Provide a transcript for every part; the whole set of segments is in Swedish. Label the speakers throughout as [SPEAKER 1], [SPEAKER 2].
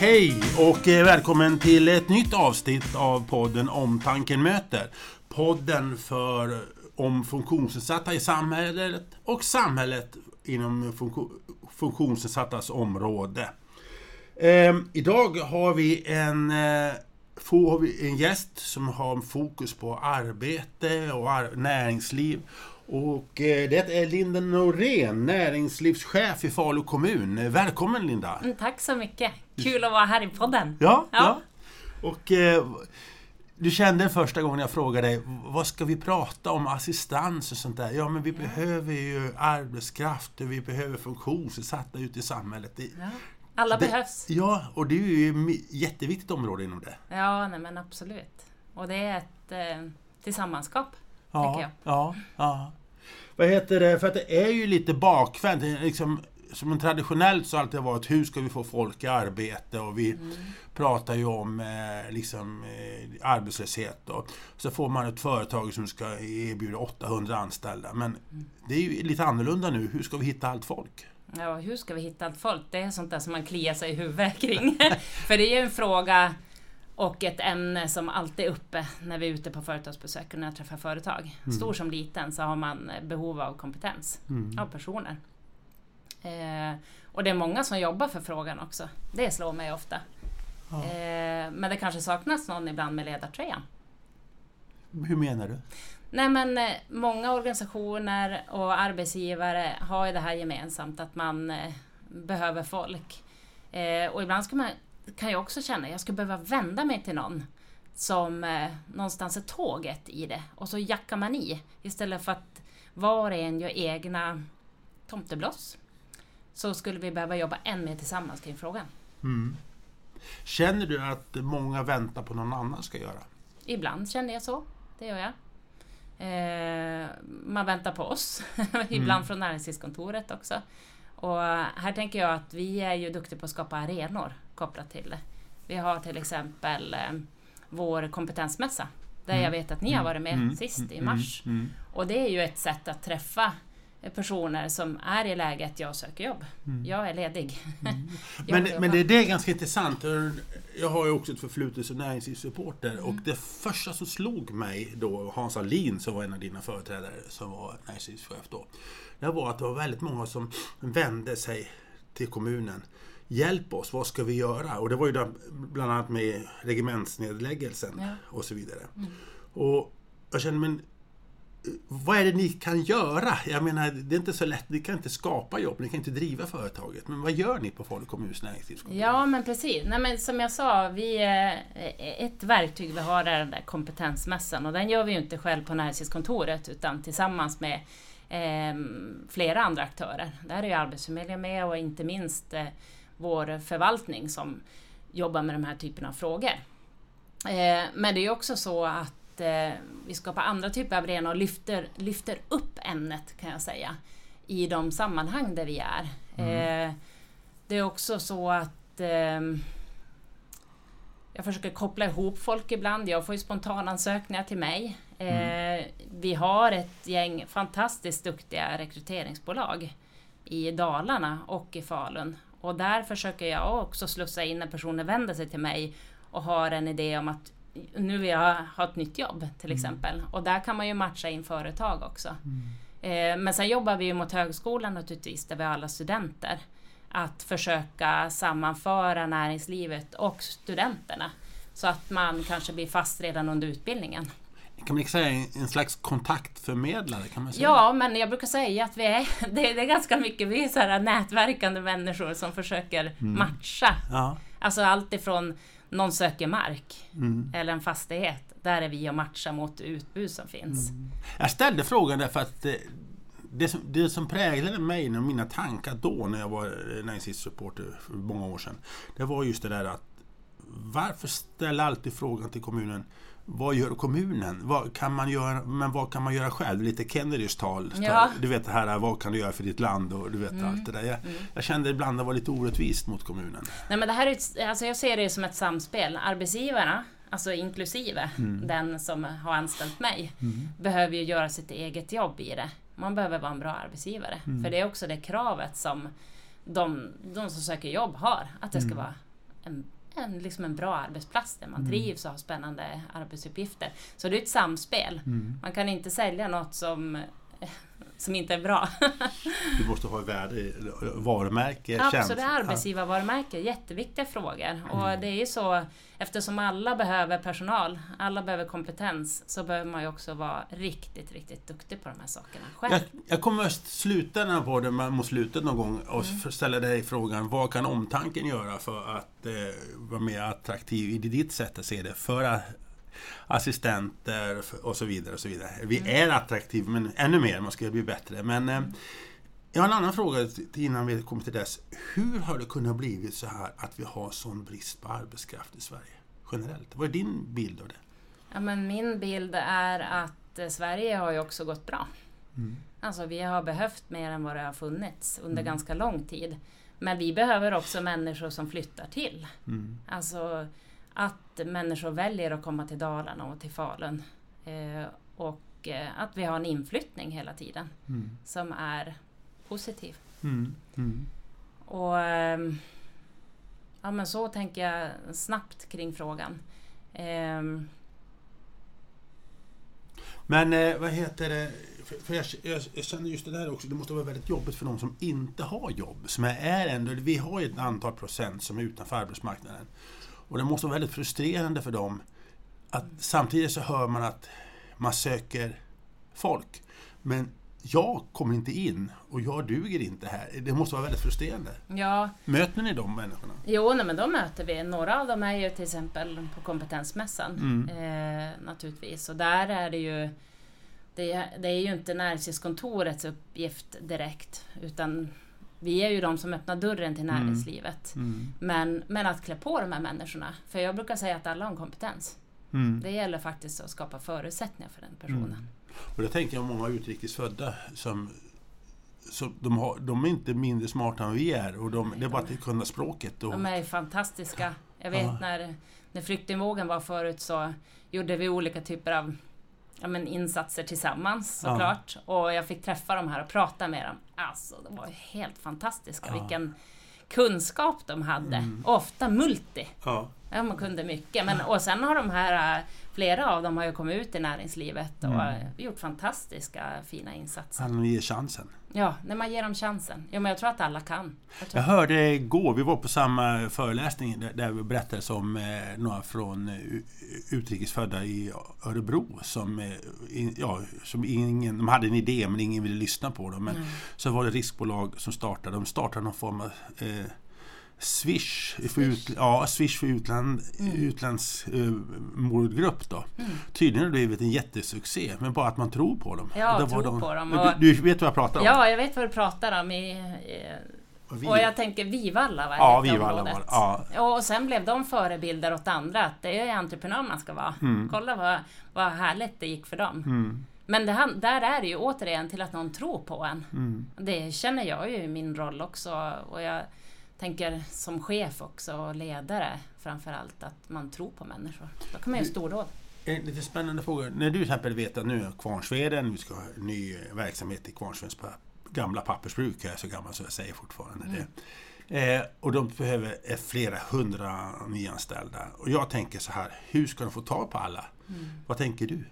[SPEAKER 1] Hej och eh, välkommen till ett nytt avsnitt av podden Omtanken möter. Podden för eh, om funktionsnedsatta i samhället och samhället inom funko, funktionsnedsattas område. Ehm, idag har vi en, eh, vi en gäst som har fokus på arbete och ar näringsliv. Och eh, det är Linda Norén, näringslivschef i Falu kommun. Välkommen Linda!
[SPEAKER 2] Mm, tack så mycket! Kul att vara här i podden!
[SPEAKER 1] Ja, ja. ja. och eh, du kände första gången jag frågade dig, vad ska vi prata om, assistans och sånt där? Ja, men vi ja. behöver ju arbetskraft och vi behöver funktionsnedsatta ute i samhället. Det,
[SPEAKER 2] ja. Alla
[SPEAKER 1] det,
[SPEAKER 2] behövs.
[SPEAKER 1] Ja, och det är ju ett jätteviktigt område inom det.
[SPEAKER 2] Ja, nej men absolut. Och det är ett eh, tillsammanskap,
[SPEAKER 1] ja,
[SPEAKER 2] tänker jag.
[SPEAKER 1] Ja, ja. Vad heter det, för att det är ju lite bakvänt. Liksom, som traditionellt så har det alltid varit hur ska vi få folk i arbete och vi mm. pratar ju om eh, liksom, eh, arbetslöshet. Då. så får man ett företag som ska erbjuda 800 anställda. Men mm. det är ju lite annorlunda nu. Hur ska vi hitta allt folk?
[SPEAKER 2] Ja, hur ska vi hitta allt folk? Det är sånt där som man kliar sig i huvudet kring. För det är ju en fråga och ett ämne som alltid är uppe när vi är ute på företagsbesök och när jag träffar företag. Mm. Stor som liten så har man behov av kompetens mm. av personer. Eh, och det är många som jobbar för frågan också. Det slår mig ofta. Ja. Eh, men det kanske saknas någon ibland med ledartröjan.
[SPEAKER 1] Hur menar du?
[SPEAKER 2] Nej men eh, många organisationer och arbetsgivare har ju det här gemensamt att man eh, behöver folk. Eh, och ibland ska man, kan jag också känna jag skulle behöva vända mig till någon som eh, någonstans är tåget i det och så jackar man i istället för att var och en gör egna tomtebloss så skulle vi behöva jobba än mer tillsammans kring frågan.
[SPEAKER 1] Mm. Känner du att många väntar på någon annan ska göra?
[SPEAKER 2] Ibland känner jag så, det gör jag. Eh, man väntar på oss, ibland mm. från näringslivskontoret också. Och här tänker jag att vi är ju duktiga på att skapa arenor kopplat till det. Vi har till exempel eh, vår kompetensmässa där mm. jag vet att ni har varit med mm. sist i mm. mars. Mm. Och det är ju ett sätt att träffa personer som är i läget jag söker jobb. Mm. Jag är ledig.
[SPEAKER 1] Mm. men, men det, det är ganska intressant. Jag har ju också ett förflutet som näringslivsreporter mm. och det första som slog mig då, Hans Alin som var en av dina företrädare som var näringslivschef då, det var att det var väldigt många som vände sig till kommunen. Hjälp oss, vad ska vi göra? Och det var ju bland annat med regementsnedläggelsen ja. och så vidare. Mm. Och jag känner, men vad är det ni kan göra? Jag menar, det är inte så lätt. Ni kan inte skapa jobb, ni kan inte driva företaget. Men vad gör ni på Falu kommuns näringslivskontor?
[SPEAKER 2] Ja, men precis. Nej, men som jag sa, vi, ett verktyg vi har är den där kompetensmässan och den gör vi ju inte själv på näringslivskontoret utan tillsammans med eh, flera andra aktörer. Där är ju Arbetsförmedlingen med och inte minst eh, vår förvaltning som jobbar med de här typerna av frågor. Eh, men det är också så att eh, vi skapar andra typer av arenor och lyfter, lyfter upp ämnet kan jag säga i de sammanhang där vi är. Mm. Eh, det är också så att eh, jag försöker koppla ihop folk ibland. Jag får ju spontanansökningar till mig. Mm. Vi har ett gäng fantastiskt duktiga rekryteringsbolag i Dalarna och i Falun. Och där försöker jag också slussa in när personer vänder sig till mig och har en idé om att nu vill jag ha ett nytt jobb till mm. exempel. Och där kan man ju matcha in företag också. Mm. Eh, men sen jobbar vi ju mot högskolan naturligtvis, där vi har alla studenter. Att försöka sammanföra näringslivet och studenterna. Så att man kanske blir fast redan under utbildningen.
[SPEAKER 1] Kan man säga en slags kontaktförmedlare? Kan man säga?
[SPEAKER 2] Ja, men jag brukar säga att vi är, det är, ganska mycket, vi är så här nätverkande människor som försöker mm. matcha. Ja. Alltså allt ifrån någon söker mark mm. eller en fastighet. Där är vi och matchar mot utbud som finns. Mm.
[SPEAKER 1] Jag ställde frågan därför att eh, det som, det som präglade mig och mina tankar då när jag var näringslivsreporter för många år sedan. Det var just det där att varför ställa alltid frågan till kommunen vad gör kommunen? Vad kan man göra, men vad kan man göra själv? Lite Kennedys tal. Ja. Du vet det här, vad kan du göra för ditt land? Och du vet mm. allt det där. Jag, mm. jag, kände ibland att det var lite orättvist mot kommunen.
[SPEAKER 2] Nej, men det här är ett, alltså jag ser det som ett samspel. Arbetsgivarna, alltså inklusive mm. den som har anställt mig, mm. behöver ju göra sitt eget jobb i det. Man behöver vara en bra arbetsgivare. Mm. För det är också det kravet som de, de som söker jobb har, att det ska mm. vara en, en, liksom en bra arbetsplats där man
[SPEAKER 1] Mm.
[SPEAKER 2] trivs och har spännande arbetsuppgifter. Så det är ett samspel.
[SPEAKER 1] Mm.
[SPEAKER 2] Man kan inte sälja något som, som inte är bra.
[SPEAKER 1] Du måste ha värde, varumärke,
[SPEAKER 2] Absolut,
[SPEAKER 1] tjänst.
[SPEAKER 2] arbetsgivarvarumärke, jätteviktiga frågor.
[SPEAKER 1] Mm.
[SPEAKER 2] Och det är ju så, eftersom alla behöver personal, alla behöver kompetens, så behöver man ju också vara riktigt, riktigt duktig på de här sakerna själv.
[SPEAKER 1] Jag, jag kommer att sluta den här podden mot slutet någon gång och
[SPEAKER 2] Mm.
[SPEAKER 1] ställa dig frågan vad kan omtanken göra för att eh, vara mer attraktiv i ditt sätt att se det för a- assistenter och så vidare. och så vidare. Vi
[SPEAKER 2] Mm.
[SPEAKER 1] är attraktiva men ännu mer, man ska bli bättre. Men eh, jag har en annan fråga innan vi kommer till dess. Hur har det kunnat blivit så här att vi har sån brist på arbetskraft i Sverige? Generellt. Vad är din bild av det?
[SPEAKER 2] Ja, men min bild är att eh, Sverige har ju också gått bra.
[SPEAKER 1] Mm.
[SPEAKER 2] Alltså vi har behövt mer än vad det har funnits under
[SPEAKER 1] Mm.
[SPEAKER 2] ganska lång tid. Men vi behöver också människor som flyttar till.
[SPEAKER 1] Mm.
[SPEAKER 2] Alltså att människor väljer att komma till Dalarna och till Falun. Eh, och eh, att vi har en inflyttning hela tiden
[SPEAKER 1] Mm.
[SPEAKER 2] som är positiv.
[SPEAKER 1] Mm. Mm.
[SPEAKER 2] Och ehm, ja, men så tänker jag snabbt kring frågan. Ehm,
[SPEAKER 1] Men eh, vad heter det? För, för jag, jag, jag känner just det där också, det måste vara väldigt jobbigt för de som inte har jobb. Som är ändå, vi har ju ett antal procent som är utanför arbetsmarknaden. Och det måste vara väldigt frustrerande för dem att samtidigt så hör man att man söker folk. Men jag kommer inte in och jag duger inte här. Det måste vara väldigt frustrerande.
[SPEAKER 2] ja,
[SPEAKER 1] Möter ni de människorna?
[SPEAKER 2] Jo, nej, men då möter vi. Några av dem är ju till exempel på kompetensmässan.
[SPEAKER 1] Mm.
[SPEAKER 2] Eh, naturligtvis. Och där är det ju det, är- det är ju inte näringslivskontorets uppgift direkt. Utan vi är ju de som öppnar dörren till
[SPEAKER 1] Mm.
[SPEAKER 2] näringslivet.
[SPEAKER 1] Mm.
[SPEAKER 2] Men, men att klä på de här människorna. För jag brukar säga att alla har en kompetens.
[SPEAKER 1] Mm.
[SPEAKER 2] Det gäller faktiskt att skapa förutsättningar för den personen.
[SPEAKER 1] Mm. Och det tänker jag många utrikesfödda som, som de, har, de är inte mindre smarta än vi är och de, det är bara att kunna språket. Och,
[SPEAKER 2] De är fantastiska. Jag vet
[SPEAKER 1] Ja.
[SPEAKER 2] när, när flyktingvågen var förut så gjorde vi olika typer av ja, men insatser tillsammans
[SPEAKER 1] Ja.
[SPEAKER 2] såklart. Och jag fick träffa dem här och prata med dem. Alltså, de var helt fantastiska.
[SPEAKER 1] Ja.
[SPEAKER 2] Vilken kunskap de hade.
[SPEAKER 1] Mm.
[SPEAKER 2] Ofta multi.
[SPEAKER 1] ja.
[SPEAKER 2] Ja, man kunde mycket. Men, och sen har de här, äh, flera av dem har ju kommit ut i näringslivet och
[SPEAKER 1] Mm.
[SPEAKER 2] gjort fantastiska fina insatser.
[SPEAKER 1] Han ger chansen.
[SPEAKER 2] Ja, när man ger dem chansen. Ja, men jag tror att alla kan. Jag
[SPEAKER 1] Jag hörde igår, vi var på samma föreläsning där, vi berättade om eh, några från eh, utrikesfödda i Örebro som, eh, ja, som ingen, de hade en idé men ingen ville lyssna på dem. Men
[SPEAKER 2] Nej.
[SPEAKER 1] så var det riskbolag som startade, de startade någon form av eh, Swish, för, ut, ja, Swish för utland,
[SPEAKER 2] Mm.
[SPEAKER 1] utlands eh, målgrupp då.
[SPEAKER 2] Mm.
[SPEAKER 1] Tydligen har det blivit en jättesuccé, men bara att man tror på dem.
[SPEAKER 2] Ja,
[SPEAKER 1] det var
[SPEAKER 2] tro på dem.
[SPEAKER 1] Du,
[SPEAKER 2] Och-
[SPEAKER 1] du vet vad jag pratar om?
[SPEAKER 2] Ja, jag vet vad du pratar om. I, i,
[SPEAKER 1] Och
[SPEAKER 2] jag tänker Vivalla var
[SPEAKER 1] ja,
[SPEAKER 2] ett
[SPEAKER 1] vi var alla
[SPEAKER 2] området.
[SPEAKER 1] var ja.
[SPEAKER 2] Och sen blev de förebilder åt andra, att det är entreprenör man ska vara.
[SPEAKER 1] Mm.
[SPEAKER 2] Kolla vad, vad härligt det gick för dem.
[SPEAKER 1] Mm,
[SPEAKER 2] Men det, där är det ju återigen till att någon tror på en.
[SPEAKER 1] mm.
[SPEAKER 2] Det känner jag ju i min roll också. Och jag tänker som chef också och ledare framförallt att man tror på människor. Då kan man göra stordåd.
[SPEAKER 1] En lite spännande fråga. När du till exempel vet att nu är Kvarnsveden, vi ska ha ny verksamhet i Kvarnsvedens gamla pappersbruk, jag är så gammal så jag säger fortfarande
[SPEAKER 2] Mm.
[SPEAKER 1] det. Eh, och de behöver eh, flera hundra nyanställda. Och jag tänker så här, hur ska de få tag på alla?
[SPEAKER 2] Mm.
[SPEAKER 1] Vad tänker du?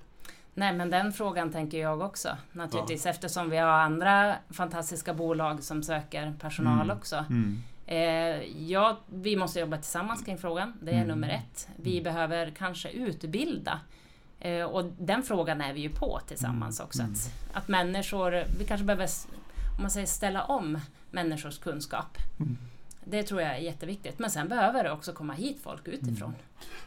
[SPEAKER 2] Nej men den frågan tänker jag också naturligtvis eftersom vi har andra fantastiska bolag som söker personal
[SPEAKER 1] Mm.
[SPEAKER 2] också.
[SPEAKER 1] Mm.
[SPEAKER 2] Eh, ja, vi måste jobba tillsammans kring frågan. Det är
[SPEAKER 1] Mm.
[SPEAKER 2] nummer ett. Vi behöver kanske utbilda. Eh, och den frågan är vi ju på tillsammans
[SPEAKER 1] Mm.
[SPEAKER 2] också.
[SPEAKER 1] Mm.
[SPEAKER 2] Att, att människor, vi kanske behöver om man säger ställa om människors kunskap.
[SPEAKER 1] Mm.
[SPEAKER 2] Det tror jag är jätteviktigt. Men sen behöver det också komma hit folk utifrån.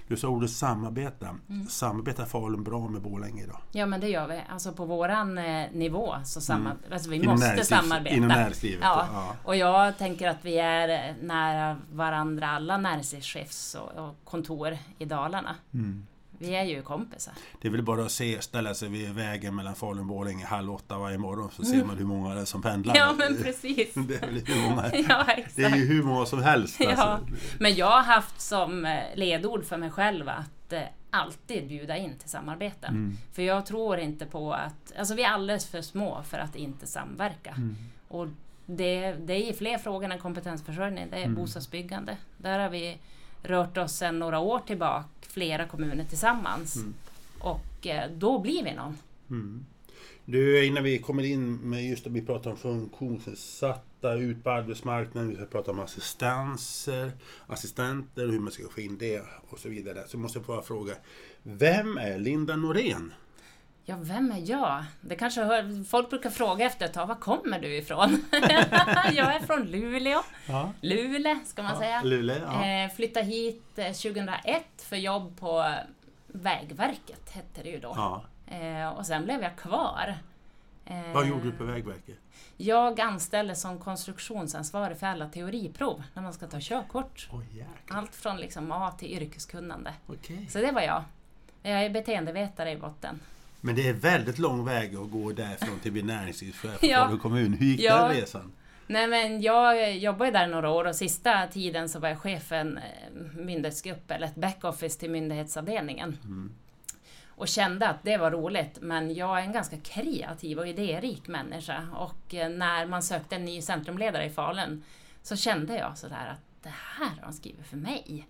[SPEAKER 1] Du sa ordet samarbeta.
[SPEAKER 2] Mm.
[SPEAKER 1] Samarbetar Falun bra med Borlänge idag?
[SPEAKER 2] Ja men det gör vi. Alltså på våran eh, nivå så samar- alltså, vi
[SPEAKER 1] Mm. Inom
[SPEAKER 2] måste samarbeta.
[SPEAKER 1] Inom näringslivet?
[SPEAKER 2] Ja.
[SPEAKER 1] ja.
[SPEAKER 2] Och jag tänker att vi är eh, nära varandra, alla näringslivschefs och, och kontor i Dalarna.
[SPEAKER 1] Mm.
[SPEAKER 2] Vi är ju kompisar.
[SPEAKER 1] Det är väl bara att se, ställa sig vid vägen mellan Falun och Borlänge halv åtta varje morgon så ser man hur många det är som pendlar.
[SPEAKER 2] Ja men precis.
[SPEAKER 1] Det är, väl hur många,
[SPEAKER 2] Ja
[SPEAKER 1] det är
[SPEAKER 2] exakt.
[SPEAKER 1] ju hur många som helst.
[SPEAKER 2] Ja.
[SPEAKER 1] Alltså.
[SPEAKER 2] Men jag har haft som eh, ledord för mig själv att eh, alltid bjuda in till samarbeten.
[SPEAKER 1] Mm.
[SPEAKER 2] För jag tror inte på att, alltså vi är alldeles för små för att inte samverka.
[SPEAKER 1] Mm.
[SPEAKER 2] Och det, det är fler frågor än kompetensförsörjning. Det är
[SPEAKER 1] Mm.
[SPEAKER 2] bostadsbyggande. Där har vi rört oss sedan några år tillbaka, flera kommuner tillsammans.
[SPEAKER 1] Mm.
[SPEAKER 2] Och eh, då blir vi någon.
[SPEAKER 1] Mm. Du, innan vi kommer in med just det vi pratar om funktionsnedsatta, ut på arbetsmarknaden, vi ska prata om assistanser, assistenter och hur man ska få in det och så vidare. Så måste jag bara fråga, vem är Linda Norén?
[SPEAKER 2] Ja, vem är jag? Det kanske hör, folk brukar fråga efter ett tag, var kommer du ifrån? jag är från Luleå.
[SPEAKER 1] Ja.
[SPEAKER 2] Luleå ska man säga.
[SPEAKER 1] Luleå, ja.
[SPEAKER 2] Eh, flyttade hit eh, 2001 för jobb på Vägverket, hette det ju då.
[SPEAKER 1] ja.
[SPEAKER 2] Eh, och sen blev jag kvar. Eh,
[SPEAKER 1] Vad gjorde du på Vägverket?
[SPEAKER 2] Jag anställdes som konstruktionsansvarig för alla teoriprov när man ska ta körkort.
[SPEAKER 1] Jäklar.
[SPEAKER 2] Allt från liksom A till yrkeskunnande.
[SPEAKER 1] Okej.
[SPEAKER 2] Så det var jag. Jag är beteendevetare i botten.
[SPEAKER 1] Men det är väldigt lång väg att gå därifrån till att bli näringslivschef i
[SPEAKER 2] Ja.
[SPEAKER 1] Falu kommun. Hur gick
[SPEAKER 2] Ja.
[SPEAKER 1] den resan?
[SPEAKER 2] Nej men jag jobbade där några år och sista tiden så var jag chef för en eh, myndighetsgrupp eller ett backoffice till myndighetsavdelningen.
[SPEAKER 1] Mm.
[SPEAKER 2] Och kände att det var roligt men jag är en ganska kreativ och idérik människa och eh, när man sökte en ny centrumledare i Falun så kände jag sådär att det här har de skrivit för mig.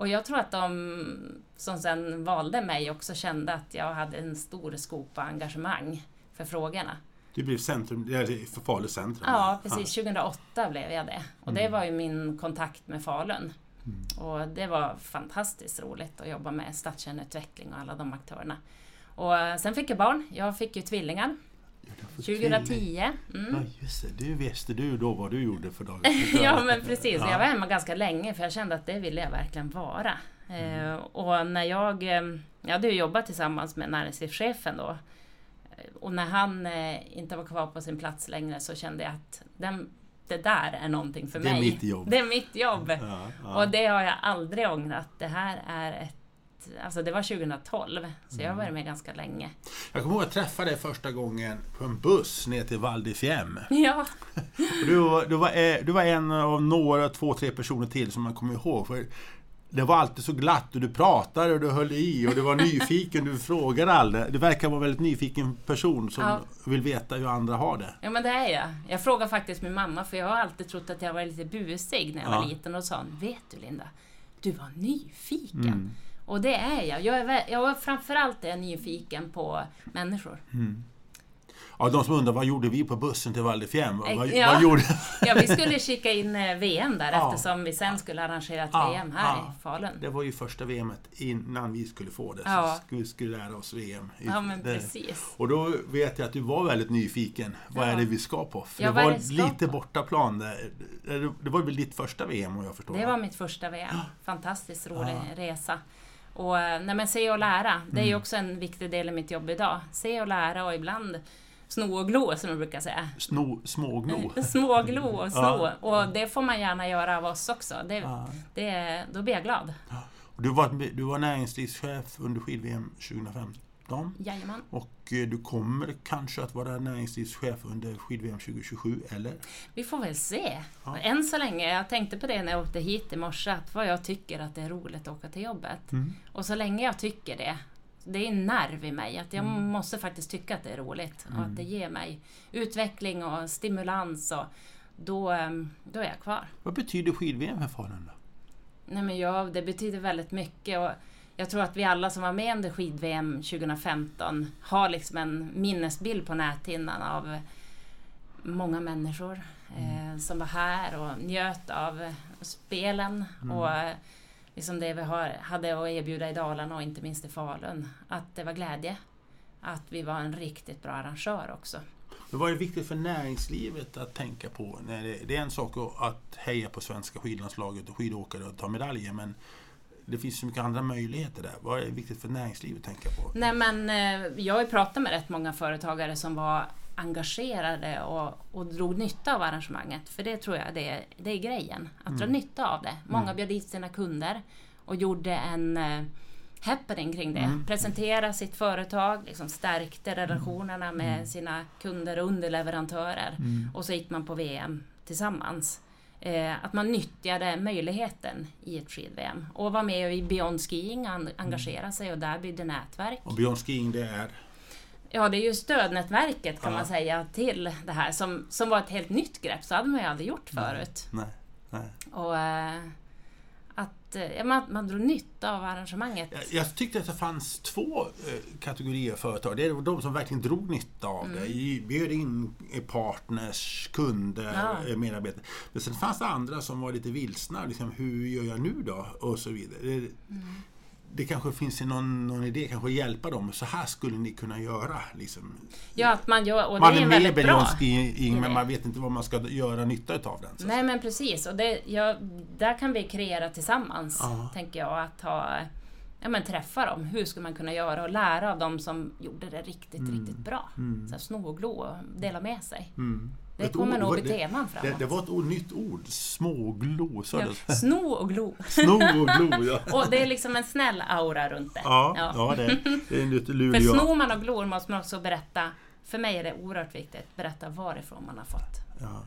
[SPEAKER 2] Och jag tror att de som sen valde mig också kände att jag hade en stor skopa engagemang för frågorna.
[SPEAKER 1] Du blev centrum, för Falu centrum?
[SPEAKER 2] Ja, precis. 2008 blev jag det. Och det
[SPEAKER 1] Mm.
[SPEAKER 2] var ju min kontakt med Falun.
[SPEAKER 1] Mm.
[SPEAKER 2] Och det var fantastiskt roligt att jobba med stadskärneutveckling och alla de aktörerna. Och sen fick jag barn. Jag fick ju tvillingar.
[SPEAKER 1] Ja, du får tvilling.
[SPEAKER 2] 2010. Mm.
[SPEAKER 1] Ja, just det. Du visste du då vad du gjorde för dagen.
[SPEAKER 2] Ja men precis,
[SPEAKER 1] Ja.
[SPEAKER 2] jag var hemma ganska länge för jag kände att det ville jag verkligen vara. Eh, och när jag, eh, jag hade ju jobbat tillsammans med näringslivschefen då. Eh, Och när han inte var kvar på sin plats längre så kände jag att den, det där är någonting för
[SPEAKER 1] Det är
[SPEAKER 2] mig.
[SPEAKER 1] mitt jobb.
[SPEAKER 2] Det är mitt jobb.
[SPEAKER 1] Ja, ja.
[SPEAKER 2] Och det har jag aldrig ångrat. Det här är ett Alltså det var 2012, så jag har varit med ganska länge.
[SPEAKER 1] Jag kommer ihåg att jag träffade dig första gången på en buss ner till Val.
[SPEAKER 2] Ja,
[SPEAKER 1] Du, var- du, var, eh, du var en av några, två, tre personer till som man kommer ihåg. För det var alltid så glatt och du pratade och du höll i och du var nyfiken, du frågade aldrig. Du verkar vara en väldigt nyfiken person som
[SPEAKER 2] Ja.
[SPEAKER 1] vill veta hur andra har det.
[SPEAKER 2] ja men det är jag. Jag frågar faktiskt min mamma, för jag har alltid trott att jag var lite busig när jag
[SPEAKER 1] Ja.
[SPEAKER 2] var liten. Och sa vet du Linda, du var nyfiken.
[SPEAKER 1] Mm.
[SPEAKER 2] Och det är jag. Jag är, jag är framförallt är nyfiken på människor.
[SPEAKER 1] Ja, de som undrar vad gjorde vi på bussen till Val? Vad,
[SPEAKER 2] Ja.
[SPEAKER 1] vad gjorde...
[SPEAKER 2] Ja, vi skulle kika in eh, VM där
[SPEAKER 1] Ja.
[SPEAKER 2] eftersom vi sen skulle arrangera ett
[SPEAKER 1] Ja,
[SPEAKER 2] VM här
[SPEAKER 1] ja.
[SPEAKER 2] i Falun.
[SPEAKER 1] Det var ju första VMet innan vi skulle få det.
[SPEAKER 2] Ja.
[SPEAKER 1] Så vi skulle lära oss VM.
[SPEAKER 2] Ja, men
[SPEAKER 1] det.
[SPEAKER 2] precis.
[SPEAKER 1] Och då vet jag att du var väldigt nyfiken. Vad är det vi ska på? För det var
[SPEAKER 2] det
[SPEAKER 1] lite
[SPEAKER 2] på?
[SPEAKER 1] bortaplan. där. Det var väl ditt första VM om jag förstår
[SPEAKER 2] Det
[SPEAKER 1] va?
[SPEAKER 2] var mitt första VM. Fantastiskt rolig resa. Och eh, nej, men se och lära, det är ju
[SPEAKER 1] Mm.
[SPEAKER 2] också en viktig del i mitt jobb idag. Se och lära och ibland sno och glo som jag brukar säga.
[SPEAKER 1] Sno, smågno.
[SPEAKER 2] Småglo och sno.
[SPEAKER 1] Ja.
[SPEAKER 2] Och det får man gärna göra av oss också. Det,
[SPEAKER 1] Ja.
[SPEAKER 2] det, då blir jag glad.
[SPEAKER 1] Du var, du var näringslivschef under skid-VM 2015.
[SPEAKER 2] Jajamän.
[SPEAKER 1] Och eh, du kommer kanske att vara näringslivschef under skid-VM 2027, eller?
[SPEAKER 2] Vi får väl se.
[SPEAKER 1] Ja.
[SPEAKER 2] Än så länge, jag tänkte på det när jag åkte hit i morse, att vad jag tycker att det är roligt att åka till jobbet.
[SPEAKER 1] Mm.
[SPEAKER 2] Och så länge jag tycker det, det är en nerv i mig, att jag
[SPEAKER 1] Mm.
[SPEAKER 2] måste faktiskt tycka att det är roligt och att det ger mig utveckling och stimulans och då, ehm, då är jag kvar.
[SPEAKER 1] Vad betyder skid-VM för Falun?
[SPEAKER 2] Nej men det betyder väldigt mycket och jag tror att vi alla som var med under skid-VM 2015 har liksom en minnesbild på näthinnan av många människor eh, som var här och njöt av spelen och eh, liksom det vi har, hade att erbjuda i Dalarna och inte minst i Falun. Att det var glädje. Att vi var en riktigt bra arrangör också.
[SPEAKER 1] Men vad är viktigt för näringslivet att tänka på? Det, är en sak att- att heja på svenska skidlandslaget och skidåkare och ta medaljer, men det finns så mycket andra möjligheter där. Vad är viktigt för näringslivet att tänka på?
[SPEAKER 2] Nej men eh, jag har ju pratat med rätt många företagare som var engagerade och, och drog nytta av arrangemanget. För det tror jag det är, det är grejen, att dra nytta av det. Många
[SPEAKER 1] Mm.
[SPEAKER 2] bjöd dit sina kunder och gjorde en eh, happening kring det.
[SPEAKER 1] Mm.
[SPEAKER 2] Presentera sitt företag, liksom stärkte relationerna med sina kunder och underleverantörer.
[SPEAKER 1] Mm.
[SPEAKER 2] Och så gick man på VM tillsammans. Eh, att man nyttjade möjligheten i ett skid-VM. Och var med i Beyond Skiing,
[SPEAKER 1] Mm.
[SPEAKER 2] an- engagera sig och där byggde nätverk.
[SPEAKER 1] Och Beyond Skiing, det är?
[SPEAKER 2] Ja, det är ju stödnätverket kan
[SPEAKER 1] Ja.
[SPEAKER 2] man säga till det här som, som var ett helt nytt grepp. Så hade man ju aldrig gjort förut.
[SPEAKER 1] Nej. Nej.
[SPEAKER 2] Och, eh, att eh, man, man drog nytta av arrangemanget.
[SPEAKER 1] Jag, jag tyckte att det fanns två eh, kategorier företag. Det var de som verkligen drog nytta av
[SPEAKER 2] Mm.
[SPEAKER 1] det. Bjöd in eh, partners, kunder,
[SPEAKER 2] Ja.
[SPEAKER 1] medarbetare. Men sen fanns det andra som var lite vilsna. Liksom, hur gör jag nu då? Och så vidare.
[SPEAKER 2] Mm.
[SPEAKER 1] Det kanske finns någon, någon idé, kanske att hjälpa dem. Så här skulle ni kunna göra. Liksom.
[SPEAKER 2] Ja, att man gör, och
[SPEAKER 1] Man
[SPEAKER 2] det är
[SPEAKER 1] är
[SPEAKER 2] väldigt bra
[SPEAKER 1] in, men man vet inte vad man ska göra nytta utav den.
[SPEAKER 2] Nej men precis, och det, ja, där kan vi kreera tillsammans,
[SPEAKER 1] Ja.
[SPEAKER 2] tänker jag. Att ha, ja, men träffa dem, hur ska man kunna göra och lära av dem som gjorde det riktigt, riktigt bra. Så här, sno och glo och dela med sig.
[SPEAKER 1] Mm.
[SPEAKER 2] Det
[SPEAKER 1] Ett
[SPEAKER 2] kommer
[SPEAKER 1] ord-
[SPEAKER 2] nog bli
[SPEAKER 1] det-
[SPEAKER 2] teman
[SPEAKER 1] Det,
[SPEAKER 2] framåt.
[SPEAKER 1] det var ett ord, nytt ord. Småglo, sa
[SPEAKER 2] ja, sno och glo.
[SPEAKER 1] Sno och glo, ja.
[SPEAKER 2] Och det är liksom en snäll aura runt det.
[SPEAKER 1] Ja, ja. det, det är lite
[SPEAKER 2] För
[SPEAKER 1] Luleå.
[SPEAKER 2] snor man och glor måste man också berätta, för mig är det oerhört viktigt, berätta varifrån man har fått.
[SPEAKER 1] Ja.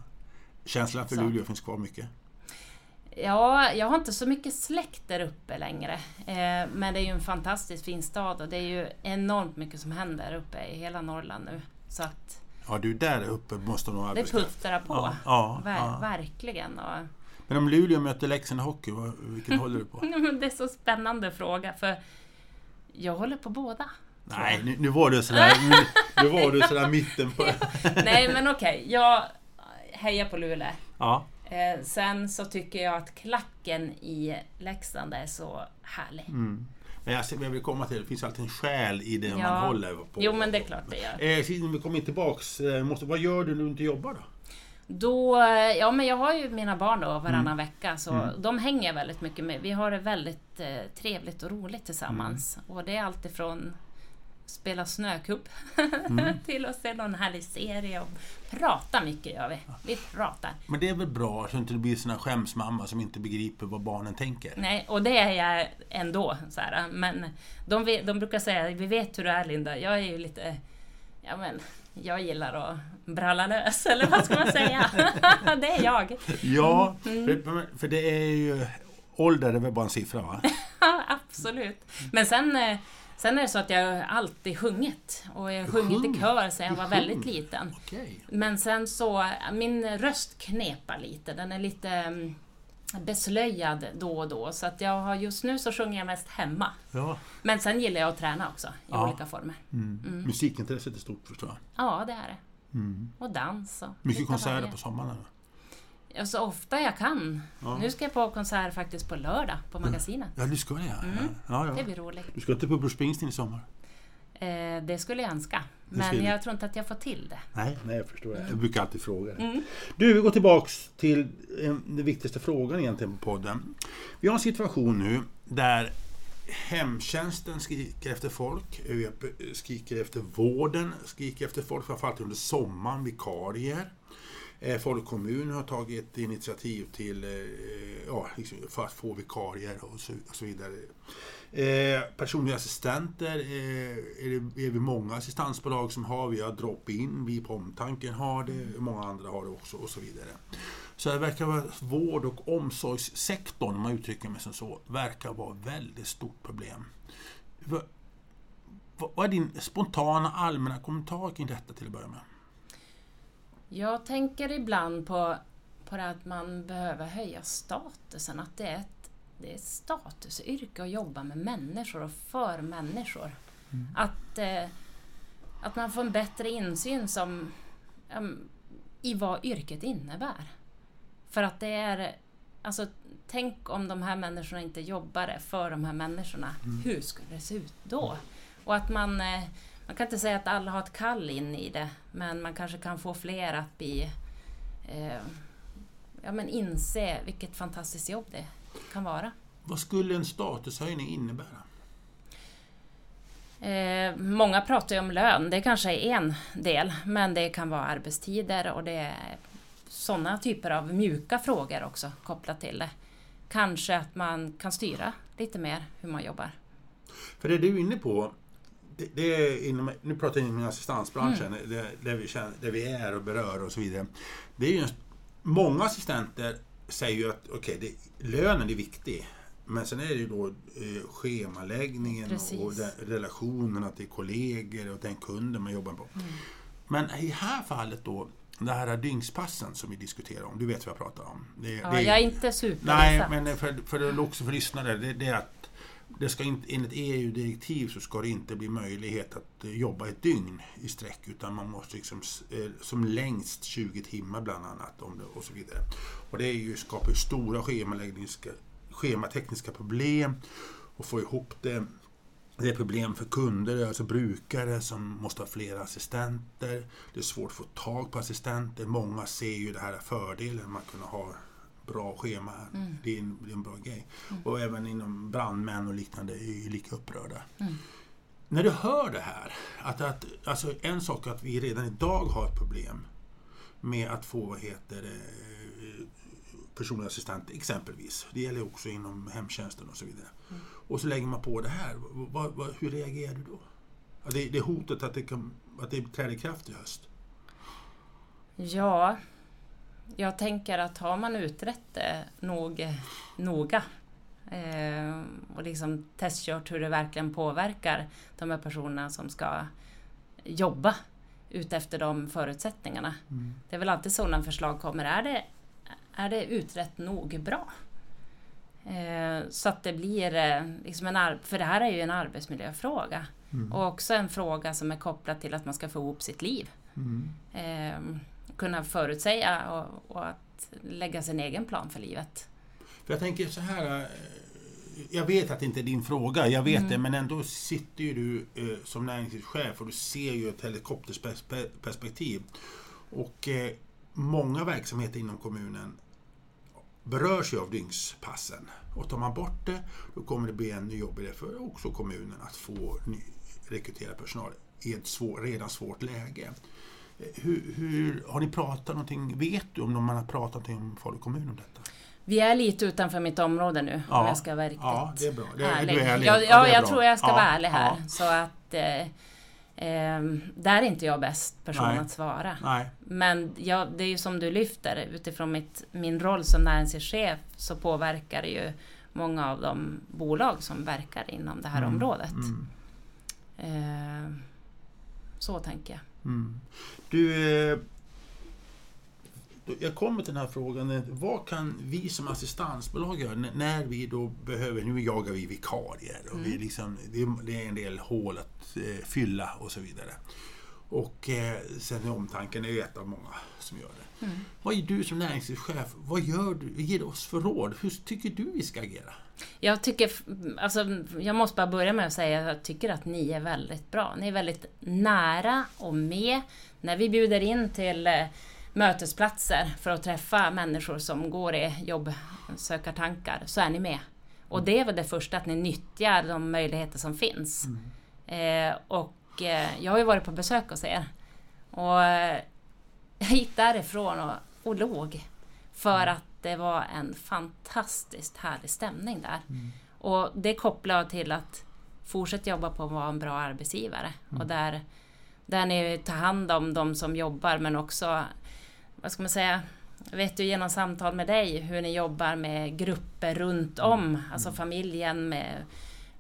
[SPEAKER 1] Känslan för
[SPEAKER 2] Så.
[SPEAKER 1] Luleå finns kvar mycket.
[SPEAKER 2] Ja, jag har inte så mycket släkt där uppe längre. Eh, men det är ju en fantastiskt fin stad och det är ju enormt mycket som händer uppe i hela Norrland nu. Så att
[SPEAKER 1] Ja, du där uppe måste nog ha
[SPEAKER 2] det puttrar på.
[SPEAKER 1] Ja, ja,
[SPEAKER 2] Ver-
[SPEAKER 1] ja.
[SPEAKER 2] Verkligen. Och,
[SPEAKER 1] Men om Luleå möter Leksand Hockey, vilket håller du på?
[SPEAKER 2] det är så spännande fråga för jag håller på båda.
[SPEAKER 1] Nej, nu, nu var du sådär, nu, nu var du sådär mitten på...
[SPEAKER 2] Nej men okej, jag hejar på Luleå.
[SPEAKER 1] Ja.
[SPEAKER 2] Eh, sen så tycker jag att klacken i Leksand är så härlig.
[SPEAKER 1] Mm. Men jag, vill komma till det, finns alltid en själ i det
[SPEAKER 2] Ja.
[SPEAKER 1] man håller på.
[SPEAKER 2] Jo men det är klart det gör.
[SPEAKER 1] Eh, vi kommer tillbaks. Eh, måste, vad gör du när du inte jobbar då?
[SPEAKER 2] Då, eh, ja men jag har ju mina barn då varannan
[SPEAKER 1] Mm.
[SPEAKER 2] vecka så de hänger jag väldigt mycket med. Vi har det väldigt eh, trevligt och roligt tillsammans.
[SPEAKER 1] Mm.
[SPEAKER 2] Och det är alltifrån spela snökubb
[SPEAKER 1] Mm.
[SPEAKER 2] till att se någon härlig serie och prata mycket gör vi. Vi pratar.
[SPEAKER 1] Men det är väl bra så inte det blir sån här skämsmamma som inte begriper vad barnen tänker.
[SPEAKER 2] Nej, och det är jag ändå. Så här, men de, vet, de brukar säga, vi vet hur du är Linda. Jag är ju lite, ja men, jag gillar att bralla lös, eller vad ska man säga? det är jag.
[SPEAKER 1] Ja,
[SPEAKER 2] Mm.
[SPEAKER 1] för, för det är ju... Ålder är väl bara en siffra va?
[SPEAKER 2] Absolut. Men sen, eh, sen är det så att jag alltid sjungit. Och jag har sjungit i kör sedan jag var väldigt liten.
[SPEAKER 1] Okej.
[SPEAKER 2] Men sen så, min röst knepar lite. Den är lite mm, beslöjad då och då. Så att jag har, just nu så sjunger jag mest hemma.
[SPEAKER 1] Ja.
[SPEAKER 2] Men sen gillar jag att träna också, i
[SPEAKER 1] Ja.
[SPEAKER 2] olika former.
[SPEAKER 1] Mm. Musikintresset är stort förstår jag.
[SPEAKER 2] Ja, det är det.
[SPEAKER 1] Mm.
[SPEAKER 2] Och dans och
[SPEAKER 1] Mycket konserter
[SPEAKER 2] varje.
[SPEAKER 1] på sommaren. eller?
[SPEAKER 2] Ja, så ofta jag kan.
[SPEAKER 1] Ja.
[SPEAKER 2] Nu ska jag på konsert faktiskt på lördag på magasinet.
[SPEAKER 1] Ja, du ska det ja.
[SPEAKER 2] Mm.
[SPEAKER 1] ja,
[SPEAKER 2] Det
[SPEAKER 1] ja.
[SPEAKER 2] blir roligt.
[SPEAKER 1] Du ska inte på Bruce Springsteen i sommar?
[SPEAKER 2] Eh, det skulle jag önska.
[SPEAKER 1] Det
[SPEAKER 2] Men jag tror inte att jag får till det.
[SPEAKER 1] Nej, nej jag förstår. det. Jag brukar alltid fråga det.
[SPEAKER 2] Mm.
[SPEAKER 1] Du, vi går tillbaks till eh, den viktigaste frågan egentligen på podden. Vi har en situation nu där hemtjänsten skriker efter folk, vi skriker efter vården, skriker efter folk, framförallt under sommaren, vikarier. Eh, Falu kommun har tagit initiativ till, eh, ja, liksom för att få vikarier och så, och så vidare. Eh, personliga assistenter eh, är, det, är vi många assistansbolag som har. Vi har drop-in, vi på Omtanken har det, många andra har det också och så vidare. Så det verkar vara vård och omsorgssektorn, om man uttrycker mig som så, verkar vara ett väldigt stort problem. Vad, vad är din spontana allmänna kommentar kring detta till att börja med?
[SPEAKER 2] Jag tänker ibland på, på det att man behöver höja statusen. Att det är ett, det är ett statusyrke att jobba med människor och för människor. Att, eh, att man får en bättre insyn som, em, i vad yrket innebär. För att det är... Alltså, tänk om de här människorna inte jobbade för de här människorna. Hur skulle det se ut då? Och att man... Eh, man kan inte säga att alla har ett kall in i det, men man kanske kan få fler att bli... Eh, ja, men inse vilket fantastiskt jobb det kan vara.
[SPEAKER 1] Vad skulle en statushöjning innebära?
[SPEAKER 2] Eh, många pratar ju om lön, det kanske är en del, men det kan vara arbetstider och det är sådana typer av mjuka frågor också kopplat till det. Kanske att man kan styra lite mer hur man jobbar.
[SPEAKER 1] För det du är inne på, det, är inom, nu pratar jag inom assistansbranschen, det, där, vi känner, där vi är och berör och så vidare. Det är ju många assistenter säger ju att okej, det, lönen är viktig. Men sen är det ju då eh, schemaläggningen
[SPEAKER 2] Precis.
[SPEAKER 1] och de, relationerna till kollegor och den kunden man jobbar på. Men i det här fallet då, det här dygnspassen som vi diskuterar om, du vet vad jag pratar om. Det,
[SPEAKER 2] Ja,
[SPEAKER 1] det är-
[SPEAKER 2] jag är inte superinsatt.
[SPEAKER 1] Nej, men för, för också för lyssnare, det, det är att det ska inte, enligt EU-direktiv så ska det inte bli möjlighet att eh, jobba ett dygn i sträck utan man måste liksom, eh, som längst 20 timmar bland annat om det, och så vidare. Och det är ju, skapar ju stora schematekniska problem och få ihop det. Det är problem för kunder, alltså brukare som måste ha flera assistenter. Det är svårt att få tag på assistenter. Många ser ju det här fördelen med att kunna ha bra schema.
[SPEAKER 2] Mm.
[SPEAKER 1] Det, är en, det är en bra grej. Och även inom brandmän och liknande är ju lika upprörda.
[SPEAKER 2] Mm.
[SPEAKER 1] När du hör det här, att, att, alltså en sak är att vi redan idag har ett problem med att få, vad heter det, personlig assistent exempelvis. Det gäller också inom hemtjänsten och så vidare.
[SPEAKER 2] Mm.
[SPEAKER 1] Och så lägger man på det här. Vad, vad, hur reagerar du då? Det, det hotet att det, kan, att det träder i kraft i höst.
[SPEAKER 2] Ja, jag tänker att har man utrett det nog, noga eh, och liksom testkört hur det verkligen påverkar de här personerna som ska jobba utefter de förutsättningarna. Det är väl alltid så när förslag kommer, är det, är det utrett nog bra? Eh, så att det blir eh, liksom en för det här är ju en arbetsmiljöfråga. Och också en fråga som är kopplad till att man ska få ihop sitt liv. Eh, kunna förutsäga och, och att lägga sin egen plan för livet.
[SPEAKER 1] För jag tänker så här. eh, Jag vet att det inte är din fråga, jag vet det, men ändå sitter ju du eh, som näringslivschef och du ser ju ett helikopterperspektiv. Och eh, många verksamheter inom kommunen berörs ju av dygnspassen. Och tar man bort det, då kommer det bli ännu jobbigare för också kommunen att få ny, rekrytera personal i ett svår, redan svårt läge. Eh, Hur, hur, har ni pratat någonting, vet du om man har pratat någonting om Falu kommun om detta?
[SPEAKER 2] Vi är lite utanför mitt område nu
[SPEAKER 1] Ja.
[SPEAKER 2] om jag ska vara riktigt
[SPEAKER 1] Ja, det är bra. Det är-
[SPEAKER 2] ärlig.
[SPEAKER 1] är ärlig.
[SPEAKER 2] Ja,
[SPEAKER 1] Ja,
[SPEAKER 2] ja, jag
[SPEAKER 1] bra.
[SPEAKER 2] tror jag ska vara ärlig här. Så att eh, ehm, där är inte jag bäst person
[SPEAKER 1] Nej.
[SPEAKER 2] att svara.
[SPEAKER 1] Nej.
[SPEAKER 2] Men ja, det är ju som du lyfter, utifrån mitt, min roll som näringslivschef så påverkar det ju många av de bolag som verkar inom det här
[SPEAKER 1] Mm,
[SPEAKER 2] området.
[SPEAKER 1] Mm,
[SPEAKER 2] Eh, så tänker jag.
[SPEAKER 1] Mm. Du, eh, jag kommer till den här frågan. eh, Vad kan vi som assistansbolag göra när vi då behöver, nu jagar vi vikarier och vi
[SPEAKER 2] Mm.
[SPEAKER 1] liksom, det, är, det är en del hål att eh, fylla och så vidare. Och eh, sen är omtanken är ett av många som gör det.
[SPEAKER 2] Mm.
[SPEAKER 1] Vad är du som näringslivschef, vad gör du? Ge du oss för råd? Hur tycker du vi ska agera?
[SPEAKER 2] Jag tycker, alltså, jag måste bara börja med att säga att jag tycker att ni är väldigt bra. Ni är väldigt nära och med. När vi bjuder in till eh, mötesplatser för att träffa människor som går i jobbsökartankar så är ni med. Och det är väl det första, att ni nyttjar de möjligheter som finns. Eh, och eh, jag har ju varit på besök hos er. Och eh, jag gick därifrån och, och låg. För att det var en fantastiskt härlig stämning där. Och det kopplar jag till att fortsätta jobba på att vara en bra arbetsgivare. Och där, där ni tar hand om de som jobbar men också, vad ska man säga, vet ju genom samtal med dig hur ni jobbar med grupper runt om, alltså familjen med,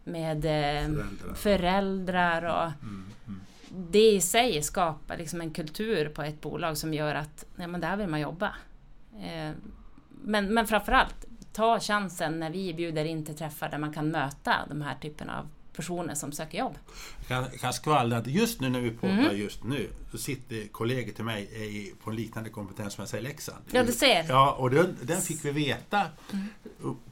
[SPEAKER 2] med eh,
[SPEAKER 1] Föräldrar.
[SPEAKER 2] föräldrar och
[SPEAKER 1] Mm, mm.
[SPEAKER 2] det i sig skapar liksom en kultur på ett bolag som gör att nej, men där vill man jobba. Eh, men, men framförallt, ta chansen när vi bjuder in till träffar där man kan möta de här typerna av personer som söker jobb.
[SPEAKER 1] Jag kan, skvallra att just nu när vi pratar
[SPEAKER 2] Mm.
[SPEAKER 1] just nu så sitter kollegor till mig i, på en liknande kompetensmässa i Leksand.
[SPEAKER 2] Ja, du ser.
[SPEAKER 1] Ja, och den, den fick vi veta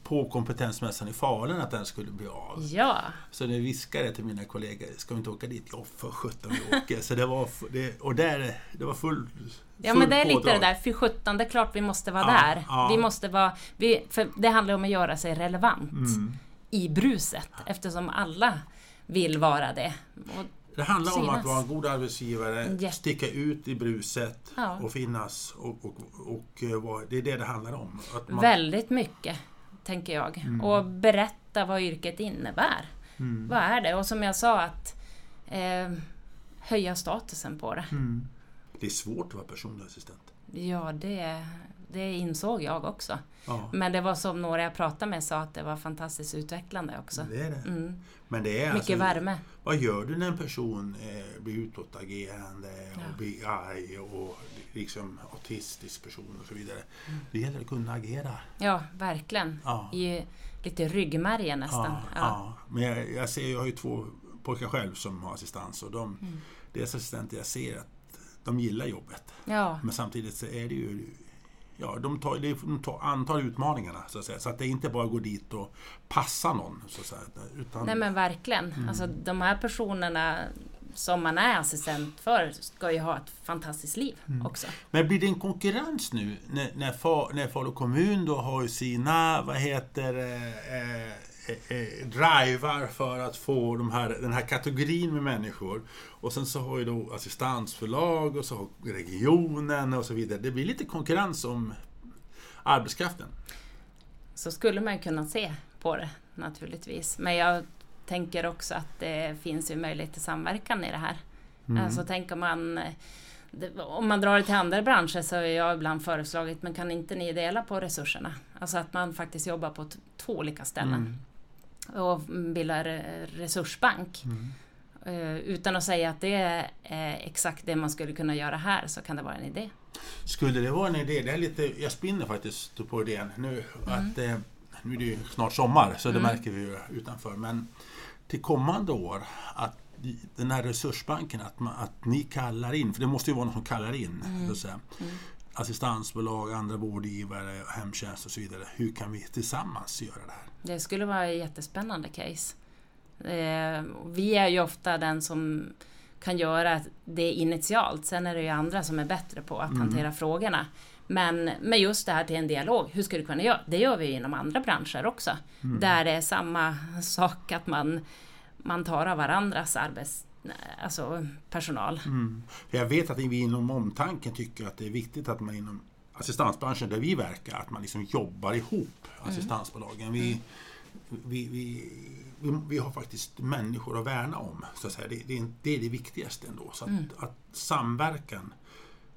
[SPEAKER 1] på kompetensmässan i Falun att den skulle bli av.
[SPEAKER 2] Ja,
[SPEAKER 1] Så det viskade jag till mina kollegor, ska vi inte åka dit? Ja, för sjutton vi åker. Så det var, det, och där, det var full
[SPEAKER 2] ja
[SPEAKER 1] full
[SPEAKER 2] men det är lite
[SPEAKER 1] pådrag.
[SPEAKER 2] det där, för 17, det är klart vi måste vara
[SPEAKER 1] Ja,
[SPEAKER 2] där.
[SPEAKER 1] ja.
[SPEAKER 2] Vi måste vara, vi, för det handlar om att göra sig relevant
[SPEAKER 1] Mm.
[SPEAKER 2] I bruset eftersom alla vill vara det. Och,
[SPEAKER 1] Det handlar om
[SPEAKER 2] Synas.
[SPEAKER 1] att vara en god arbetsgivare,
[SPEAKER 2] Ja.
[SPEAKER 1] sticka ut i bruset
[SPEAKER 2] Ja.
[SPEAKER 1] och finnas. Och, och, och, eh, vara- det är det det handlar om. Att man,
[SPEAKER 2] Väldigt mycket, tänker jag.
[SPEAKER 1] Mm.
[SPEAKER 2] Och berätta vad yrket innebär.
[SPEAKER 1] Mm.
[SPEAKER 2] Vad är det? Och som jag sa, att eh, höja statusen på det.
[SPEAKER 1] Mm. Det är svårt att vara personlig assistent.
[SPEAKER 2] Ja, det, det insåg jag också.
[SPEAKER 1] Ja,
[SPEAKER 2] Men det var som några jag pratade med sa att det var fantastiskt utvecklande också.
[SPEAKER 1] det är det.
[SPEAKER 2] Mm.
[SPEAKER 1] Men det är
[SPEAKER 2] Mycket
[SPEAKER 1] alltså,
[SPEAKER 2] värme.
[SPEAKER 1] Vad gör du när en person eh, blir utåtagerande
[SPEAKER 2] Ja.
[SPEAKER 1] och blir arg och liksom autistisk person och så vidare. Det gäller att kunna agera.
[SPEAKER 2] Ja, verkligen.
[SPEAKER 1] Ja.
[SPEAKER 2] I lite ryggmärgen nästan.
[SPEAKER 1] Ja, ja. Men jag, jag, ser, jag har ju två pojkar själv som har assistans och de,
[SPEAKER 2] Mm.
[SPEAKER 1] deras assistenter, jag ser att de gillar jobbet.
[SPEAKER 2] ja.
[SPEAKER 1] Men samtidigt så är det ju Ja, de, tar, de tar, antar utmaningarna så att säga. Så att det inte bara går dit och passa någon. Så att säga, utan,
[SPEAKER 2] Nej men verkligen.
[SPEAKER 1] Mm.
[SPEAKER 2] Alltså, de här personerna som man är assistent för ska ju ha ett fantastiskt liv
[SPEAKER 1] Mm.
[SPEAKER 2] också.
[SPEAKER 1] Men blir det en konkurrens nu när, när, när Falu kommun då har ju sina, vad heter eh, eh, eh, drivar för att få de här, den här kategorin med människor. Och sen så har ju då assistansförlag och så har regionen och så vidare. Det blir lite konkurrens om arbetskraften.
[SPEAKER 2] Så skulle man kunna se på det naturligtvis. Men jag tänker också att det finns ju möjlighet till samverkan i det här.
[SPEAKER 1] Mm.
[SPEAKER 2] Alltså tänker man om man drar det till andra branscher så har jag ibland föreslagit, men kan inte ni dela på resurserna? Alltså att man faktiskt jobbar på två olika ställen
[SPEAKER 1] Mm.
[SPEAKER 2] Och bildar eh, resursbank.
[SPEAKER 1] Mm.
[SPEAKER 2] Eh, Utan att säga att det är eh, exakt det man skulle kunna göra här så kan det vara en idé.
[SPEAKER 1] Skulle det vara en idé, det är lite, jag spinner faktiskt på idén nu, att eh, nu är det ju snart sommar så det
[SPEAKER 2] Mm.
[SPEAKER 1] märker vi ju utanför, men till kommande år att den här resursbanken, att, man, att ni kallar in, för det måste ju vara någon som kallar in, så att säga,
[SPEAKER 2] Mm.
[SPEAKER 1] assistansbolag, andra vårdgivare, hemtjänst och så vidare. Hur kan vi tillsammans göra det här?
[SPEAKER 2] Det skulle vara ett jättespännande case. Eh, vi är ju ofta den som kan göra det initialt. Sen är det ju andra som är bättre på att
[SPEAKER 1] Mm.
[SPEAKER 2] hantera frågorna. Men med just det här till en dialog, hur ska du kunna göra? Det gör vi inom andra branscher också.
[SPEAKER 1] Mm.
[SPEAKER 2] Där det är samma sak, att man, man tar av varandras arbets, alltså personal.
[SPEAKER 1] Mm. Jag vet att vi inom omtanken tycker att det är viktigt att man inom assistansbranschen där vi verkar, att man liksom jobbar ihop, assistansbolagen. Vi, vi, vi, vi, har faktiskt människor att värna om. Så att säga. Det, det, är, det är det viktigaste ändå. Så att, att samverkan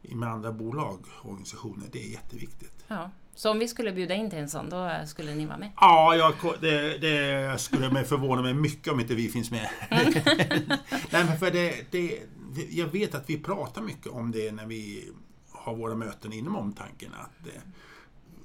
[SPEAKER 1] med andra bolag och organisationer, det är jätteviktigt.
[SPEAKER 2] Ja. Så om vi skulle bjuda in till en sån, då skulle ni vara med?
[SPEAKER 1] Ja, jag, det, det skulle mig förvåna mig mycket om inte vi finns med. Nej, men för det, det, jag vet att vi pratar mycket om det när vi har våra möten inom omtanken. Att eh,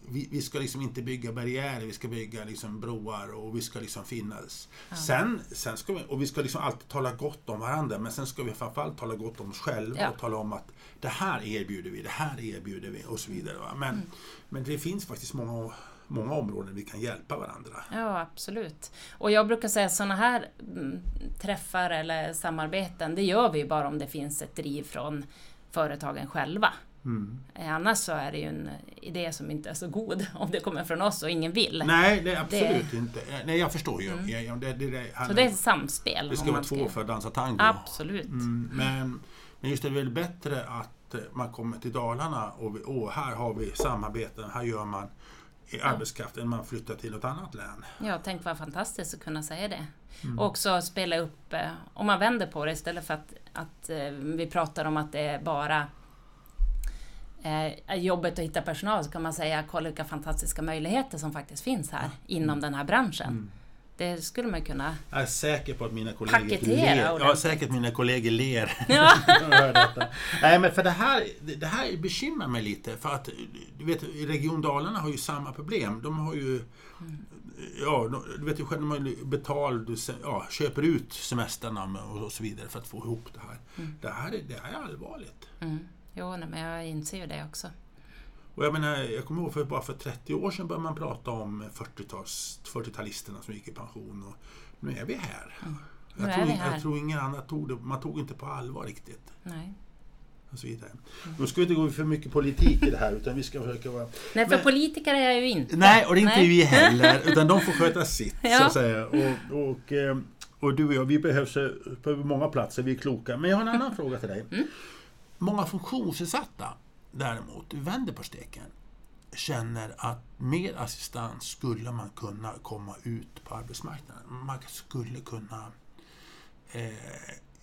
[SPEAKER 1] vi, vi ska liksom inte bygga barriärer, vi ska bygga liksom broar och vi ska liksom finnas. Sen, sen ska vi, och vi ska liksom alltid tala gott om varandra, men sen ska vi framförallt tala gott om oss själva
[SPEAKER 2] Ja.
[SPEAKER 1] och tala om att det här erbjuder vi, det här erbjuder vi och så vidare. Va? Men, men det finns faktiskt många, många områden vi kan hjälpa varandra.
[SPEAKER 2] Ja, absolut. Och jag brukar säga att sådana här mm, träffar eller samarbeten, det gör vi bara om det finns ett driv från företagen själva.
[SPEAKER 1] Mm.
[SPEAKER 2] Eh, Annars så är det ju en idé som inte är så god om det kommer från oss och ingen vill.
[SPEAKER 1] Nej, det är absolut inte. Eh, Nej, jag förstår ju. Jag, det, det, det,
[SPEAKER 2] Mm. Så det är ett samspel.
[SPEAKER 1] det ska vara två för att dansa tango.
[SPEAKER 2] Absolut.
[SPEAKER 1] Mm, men, men just det är väl bättre att eh, man kommer till Dalarna och vi, åh, här har vi samarbeten, här gör man i arbetskraften, man flyttar till något annat län.
[SPEAKER 2] Ja, tänk vad fantastiskt att kunna säga det.
[SPEAKER 1] Mm.
[SPEAKER 2] Och också spela upp, eh, om man vänder på det istället för att, att eh, vi pratar om att det är bara eh, jobbet att hitta personal så kan man säga kolla vilka fantastiska möjligheter som faktiskt finns här inom den här branschen.
[SPEAKER 1] Mm.
[SPEAKER 2] Det skulle man kunna...
[SPEAKER 1] Jag är säker på att mina kollegor ler. Ja, säkert mina kollegor ler.
[SPEAKER 2] Ja.
[SPEAKER 1] Nej, men för det här, det här bekymrar mig lite. För att du vet, Region Dalarna har ju samma problem. De har ju Ja, de- du vet ju själv, de har ju betald, ja, köper ut semestrarna och så vidare för att få ihop det här. Det här är, det här är allvarligt.
[SPEAKER 2] Mm. Jo, nej, men jag inser ju det också.
[SPEAKER 1] Och jag menar, jag kommer ihåg för bara för 30 år sedan började man prata om 40-tals, 40-talisterna som gick i pension. Och nu är vi här.
[SPEAKER 2] Nu
[SPEAKER 1] Jag,
[SPEAKER 2] är
[SPEAKER 1] tror,
[SPEAKER 2] vi
[SPEAKER 1] in-
[SPEAKER 2] här.
[SPEAKER 1] jag tror ingen annan tog det, man tog inte på allvar riktigt.
[SPEAKER 2] Nej.
[SPEAKER 1] Och så vidare. Då ska vi inte gå för mycket politik i det här utan vi ska försöka vara...
[SPEAKER 2] Nej, för
[SPEAKER 1] Men-
[SPEAKER 2] politiker är jag ju inte.
[SPEAKER 1] Nej, och det är inte
[SPEAKER 2] Nej.
[SPEAKER 1] vi heller. Utan de får sköta sitt, så
[SPEAKER 2] Ja.
[SPEAKER 1] att säga. Och, och, eh, och du och jag, vi behövs eh, på många platser, vi är kloka. Men jag har en annan fråga till dig.
[SPEAKER 2] Mm.
[SPEAKER 1] Många funktionsnedsatta däremot, vänder på steken, känner att med assistans skulle man kunna komma ut på arbetsmarknaden. Man skulle kunna eh,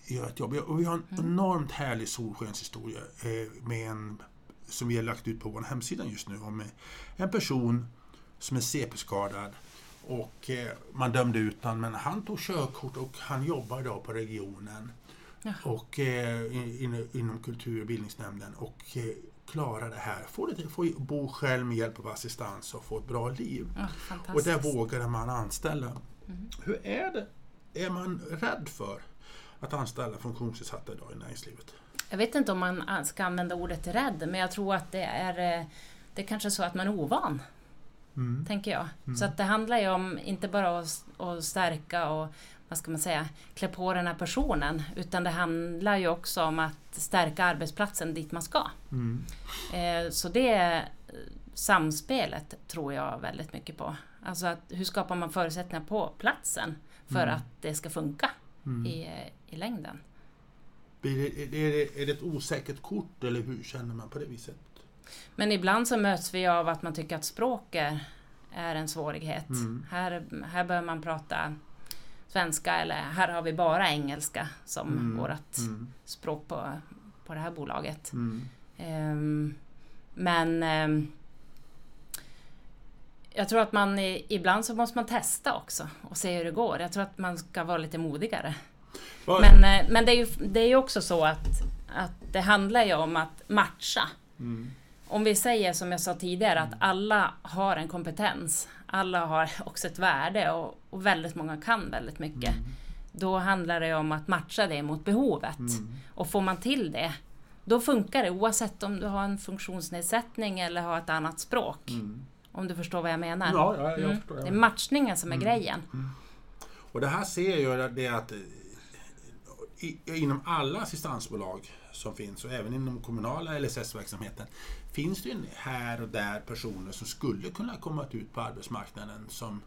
[SPEAKER 1] göra ett jobb. Och vi har en enormt härlig solskenshistoria eh, med en, som vi har lagt ut på vår hemsida just nu om en person som är CP-skadad och eh, man dömde ut honom men han tog körkort och han jobbar idag på regionen
[SPEAKER 2] Ja.
[SPEAKER 1] och, eh, in, inom kultur och bildningsnämnden och eh, klara det här. Få, det, få bo själv med hjälp av assistans och få ett bra liv.
[SPEAKER 2] Ja,
[SPEAKER 1] Och där vågade man anställa.
[SPEAKER 2] Mm.
[SPEAKER 1] Hur är det? Är man rädd för att anställa funktionsnedsatta idag i näringslivet?
[SPEAKER 2] Jag vet inte om man ska använda ordet rädd, men jag tror att det är, eh, det är kanske så att man är ovan,
[SPEAKER 1] Mm.
[SPEAKER 2] tänker jag. Så att det handlar ju om inte bara att, att stärka och vad ska man säga, klä på den här personen, utan det handlar ju också om att stärka arbetsplatsen dit man ska.
[SPEAKER 1] Mm.
[SPEAKER 2] Eh, Så det eh, samspelet tror jag väldigt mycket på. Alltså att hur skapar man förutsättningar på platsen för
[SPEAKER 1] Mm.
[SPEAKER 2] att det ska funka
[SPEAKER 1] Mm.
[SPEAKER 2] i, eh, i längden?
[SPEAKER 1] Blir det, är, det, är det ett osäkert kort eller hur känner man på det viset?
[SPEAKER 2] Men ibland så möts vi av att man tycker att språk är, är en svårighet.
[SPEAKER 1] Mm.
[SPEAKER 2] Här, här bör man prata svenska eller här har vi bara engelska som
[SPEAKER 1] Mm.
[SPEAKER 2] vårt
[SPEAKER 1] Mm.
[SPEAKER 2] språk på, på det här bolaget.
[SPEAKER 1] Mm.
[SPEAKER 2] Ehm, men ehm, jag tror att man i, ibland så måste man testa också och se hur det går. Jag tror att man ska vara lite modigare.
[SPEAKER 1] Vad-
[SPEAKER 2] Men, eh, men det är ju det är också så att, att det handlar ju om att matcha.
[SPEAKER 1] Mm.
[SPEAKER 2] Om vi säger som jag sa tidigare att alla har en kompetens, alla har också ett värde och, och väldigt många kan väldigt mycket. Då handlar det om att matcha det mot behovet.
[SPEAKER 1] Mm.
[SPEAKER 2] Och får man till det, då funkar det oavsett om du har en funktionsnedsättning eller har ett annat språk.
[SPEAKER 1] Mm.
[SPEAKER 2] Om du förstår vad jag menar.
[SPEAKER 1] Ja, ja, jag
[SPEAKER 2] Mm.
[SPEAKER 1] förstår.
[SPEAKER 2] Det är matchningen som är grejen.
[SPEAKER 1] Och det här ser jag det att eh, i, inom alla assistansbolag som finns och även inom kommunala LSS-verksamheten finns det ju här och där personer som skulle kunna komma ut på arbetsmarknaden som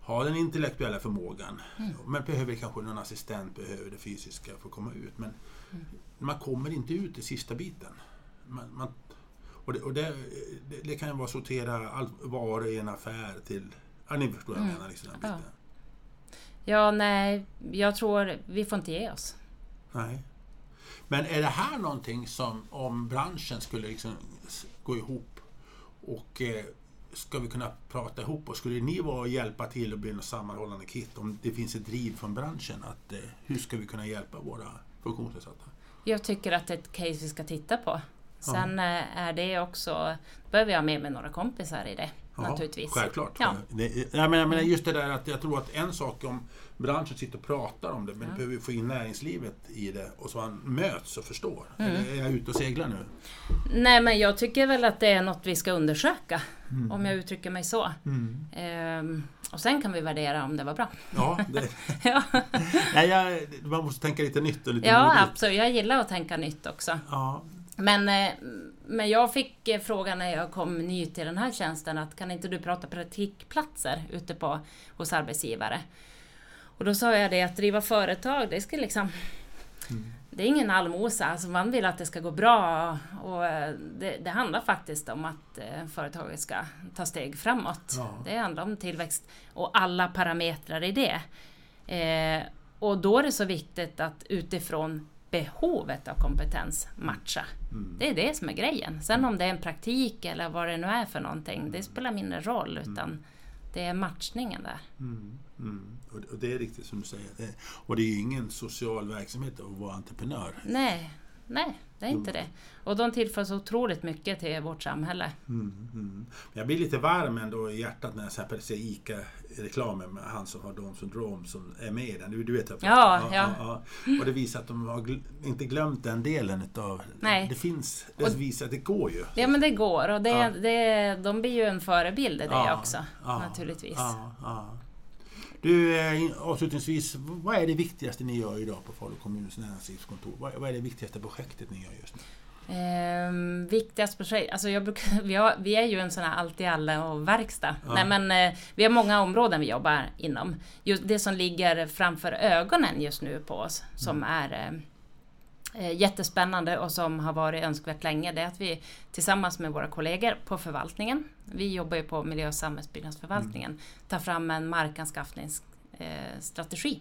[SPEAKER 1] har den intellektuella förmågan men behöver kanske någon assistent, behöver det fysiska för att komma ut. Men man kommer inte ut i sista biten. Man, man, och det, och det, det, det kan ju vara sortera all, varor i en affär till... Ja, ni förstår vad jag
[SPEAKER 2] Mm.
[SPEAKER 1] menar. Liksom, den
[SPEAKER 2] Ja. Ja, nej, jag tror vi får inte ge oss.
[SPEAKER 1] Nej. Men är det här någonting som om branschen skulle liksom gå ihop och eh, ska vi kunna prata ihop oss? Skulle ni vara och hjälpa till och bli något sammanhållande kit om det finns ett driv från branschen att eh, hur ska vi kunna hjälpa våra funktionsnedsatta?
[SPEAKER 2] Jag tycker att det är ett case vi ska titta på. Sen eh, är det också, behöver jag ha med mig några kompisar i det naturligtvis.
[SPEAKER 1] Självklart.
[SPEAKER 2] Ja.
[SPEAKER 1] Det, jag, menar, jag menar just det där att jag tror att en sak om branschen sitter och pratar om det men
[SPEAKER 2] Ja.
[SPEAKER 1] behöver vi få in näringslivet i det och så man möts och förstår.
[SPEAKER 2] Mm.
[SPEAKER 1] Eller är jag ute och seglar nu?
[SPEAKER 2] Nej, men jag tycker väl att det är något vi ska undersöka, om jag uttrycker mig så.
[SPEAKER 1] Mm.
[SPEAKER 2] Ehm, och sen kan vi värdera om det var bra.
[SPEAKER 1] Ja, det,
[SPEAKER 2] ja,
[SPEAKER 1] Nej, jag, man måste tänka lite nytt och lite
[SPEAKER 2] ja
[SPEAKER 1] modigt.
[SPEAKER 2] absolut. Jag gillar att tänka nytt också.
[SPEAKER 1] Ja.
[SPEAKER 2] Men, eh, men jag fick eh, frågan när jag kom ny till den här tjänsten att kan inte du prata praktikplatser ute på, hos arbetsgivare? Och då sa jag det att driva företag, det ska liksom Det är ingen allmosa, alltså man vill att det ska gå bra och eh, det, det handlar faktiskt om att eh, företaget ska ta steg framåt.
[SPEAKER 1] Ja.
[SPEAKER 2] Det handlar om tillväxt och alla parametrar i det. Eh, och då är det så viktigt att utifrån behovet av kompetens matcha.
[SPEAKER 1] Mm.
[SPEAKER 2] Det är det som är grejen. Sen om det är en praktik eller vad det nu är för någonting, det spelar mindre roll. Utan det är matchningen där.
[SPEAKER 1] Mm. Mm. Och, det- och det är riktigt som du säger. Det, och det är ju ingen social verksamhet att vara entreprenör.
[SPEAKER 2] Nej, nej, det är inte det. Och de tillför så otroligt mycket till vårt samhälle.
[SPEAKER 1] Mm. Mm. Jag blir lite varm ändå i hjärtat när jag ser ICA-reklamen med han som har Down syndrom som är med i den. Du, du vet jag
[SPEAKER 2] Ja,
[SPEAKER 1] pratar om. ja. Och det visar att de har gl- inte glömt den delen utav...
[SPEAKER 2] Nej.
[SPEAKER 1] Det finns... Det
[SPEAKER 2] Och-
[SPEAKER 1] visar att det går ju.
[SPEAKER 2] Ja men det går och det,
[SPEAKER 1] Ja.
[SPEAKER 2] det, de blir ju en förebild i det
[SPEAKER 1] Ja,
[SPEAKER 2] också.
[SPEAKER 1] ja,
[SPEAKER 2] naturligtvis.
[SPEAKER 1] Ja, ja. Du, eh, avslutningsvis, vad är det viktigaste ni gör idag på Falu kommuns näringslivskontor? Vad är det viktigaste projektet ni gör just nu?
[SPEAKER 2] Ehm, viktigast projekt, alltså jag brukar, vi, har, vi är ju en sån här allt i alla och verkstad.
[SPEAKER 1] Ja.
[SPEAKER 2] Nej men eh, vi har många områden vi jobbar inom. Just det som ligger framför ögonen just nu på oss, som är eh, eh, jättespännande och som har varit önskvärt länge, det är att vi tillsammans med våra kollegor på förvaltningen, vi jobbar ju på miljö och samhällsbyggnadsförvaltningen, tar fram en markanskaffningsstrategi. Eh, strategi.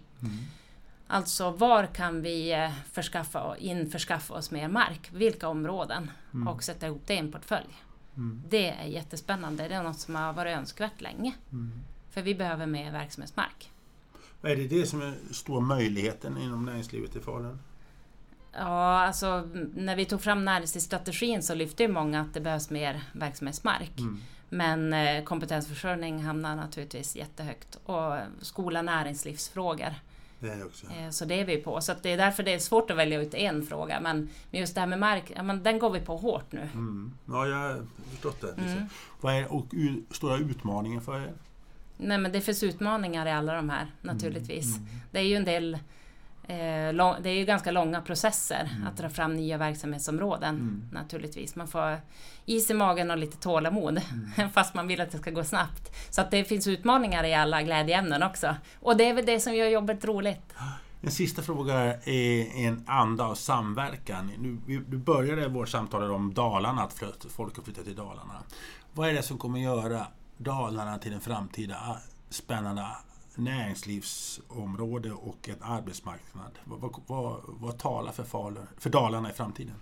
[SPEAKER 2] Alltså var kan vi eh, förskaffa införskaffa oss mer mark? Vilka områden? Och sätta ihop det i en portfölj.
[SPEAKER 1] Mm.
[SPEAKER 2] Det är jättespännande. Det är något som har varit önskvärt länge.
[SPEAKER 1] Mm.
[SPEAKER 2] För vi behöver mer verksamhetsmark.
[SPEAKER 1] Är det det som är stora möjligheten inom näringslivet i Falun?
[SPEAKER 2] Ja, alltså när vi tog fram näringslivsstrategin så lyfte ju många att det behövs mer verksamhetsmark.
[SPEAKER 1] Mm.
[SPEAKER 2] Men eh, kompetensförsörjning hamnar naturligtvis jättehögt. Och skola näringslivsfrågor.
[SPEAKER 1] Det också.
[SPEAKER 2] Eh, Så det är vi på. Så det är därför det är svårt att välja ut en fråga. Men just det här med mark, ja, men den går vi på hårt nu.
[SPEAKER 1] Mm. Ja, jag har förstått det.
[SPEAKER 2] Mm.
[SPEAKER 1] Vad är och, stora utmaningen för er?
[SPEAKER 2] Nej, men det finns utmaningar i alla de här naturligtvis.
[SPEAKER 1] Mm.
[SPEAKER 2] Det är ju en del det är ju ganska långa processer
[SPEAKER 1] Mm.
[SPEAKER 2] att dra fram nya verksamhetsområden
[SPEAKER 1] Mm.
[SPEAKER 2] naturligtvis. Man får is i magen och lite tålamod
[SPEAKER 1] Mm.
[SPEAKER 2] fast man vill att det ska gå snabbt. Så att det finns utmaningar i alla glädjeämnen också. Och det är väl det som gör jobbet roligt.
[SPEAKER 1] En sista fråga är en anda av samverkan. Du började vårt samtal om Dalarna, att folk har flyttat till Dalarna. Vad är det som kommer göra Dalarna till en framtida spännande näringslivsområde och en arbetsmarknad? Vad, vad, vad, talar för, Falun, för Dalarna i framtiden?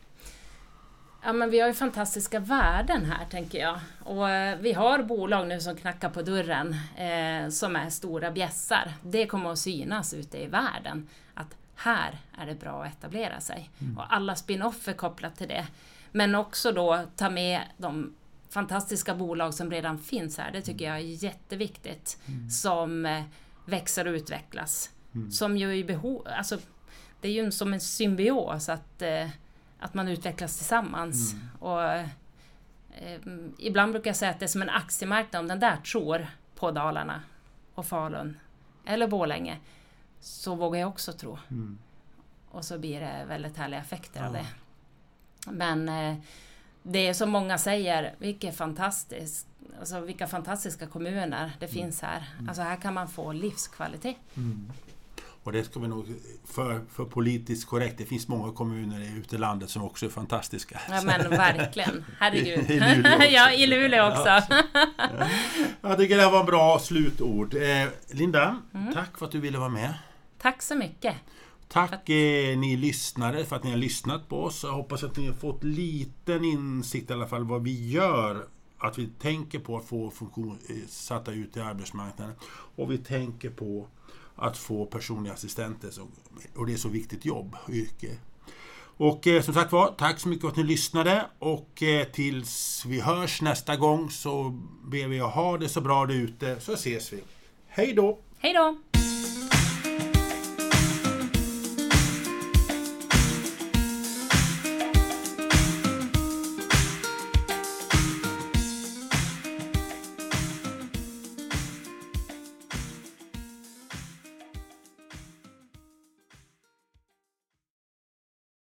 [SPEAKER 2] Ja, men vi har ju fantastiska värden här, tänker jag. Och eh, vi har bolag nu som knackar på dörren, eh, som är stora bjässar. Det kommer att synas ute i världen, att här är det bra att etablera sig. Och alla spin-off är kopplat till det. Men också då ta med de fantastiska bolag som redan finns här, det tycker jag är jätteviktigt. Som eh, växer och utvecklas. Som ju är i behov, alltså det är ju som en symbios att eh, att man utvecklas tillsammans. Och, eh, ibland brukar jag säga att det är som en aktiemarknad, om den där tror på Dalarna och Falun eller Borlänge så vågar jag också tro.
[SPEAKER 1] Mm.
[SPEAKER 2] Och så blir det väldigt härliga effekter av
[SPEAKER 1] Ja.
[SPEAKER 2] det. Men eh, det är som många säger, vilket fantastiskt, alltså vilka fantastiska kommuner det finns här. Alltså här kan man få livskvalitet.
[SPEAKER 1] Mm. Och det ska vi nog, för, för politiskt korrekt, det finns många kommuner ute i landet som också är fantastiska.
[SPEAKER 2] Ja men verkligen, herregud.
[SPEAKER 1] I Luleå också.
[SPEAKER 2] ja, i Luleå också.
[SPEAKER 1] Jag tycker det här var en bra slutord. Eh, Linda,
[SPEAKER 2] Mm.
[SPEAKER 1] tack för att du ville vara med.
[SPEAKER 2] Tack så mycket.
[SPEAKER 1] Tack eh, ni lyssnare för att ni har lyssnat på oss. Jag hoppas att ni har fått liten insikt i alla fall vad vi gör. Att vi tänker på att få funktionssatta ut i arbetsmarknaden. Och vi tänker på att få personliga assistenter. Och det är så viktigt jobb och yrke. Och eh, som sagt var, tack så mycket för att ni lyssnade. Och eh, tills vi hörs nästa gång så ber vi att ha det så bra där ute så ses vi. Hej då!
[SPEAKER 2] Hej då!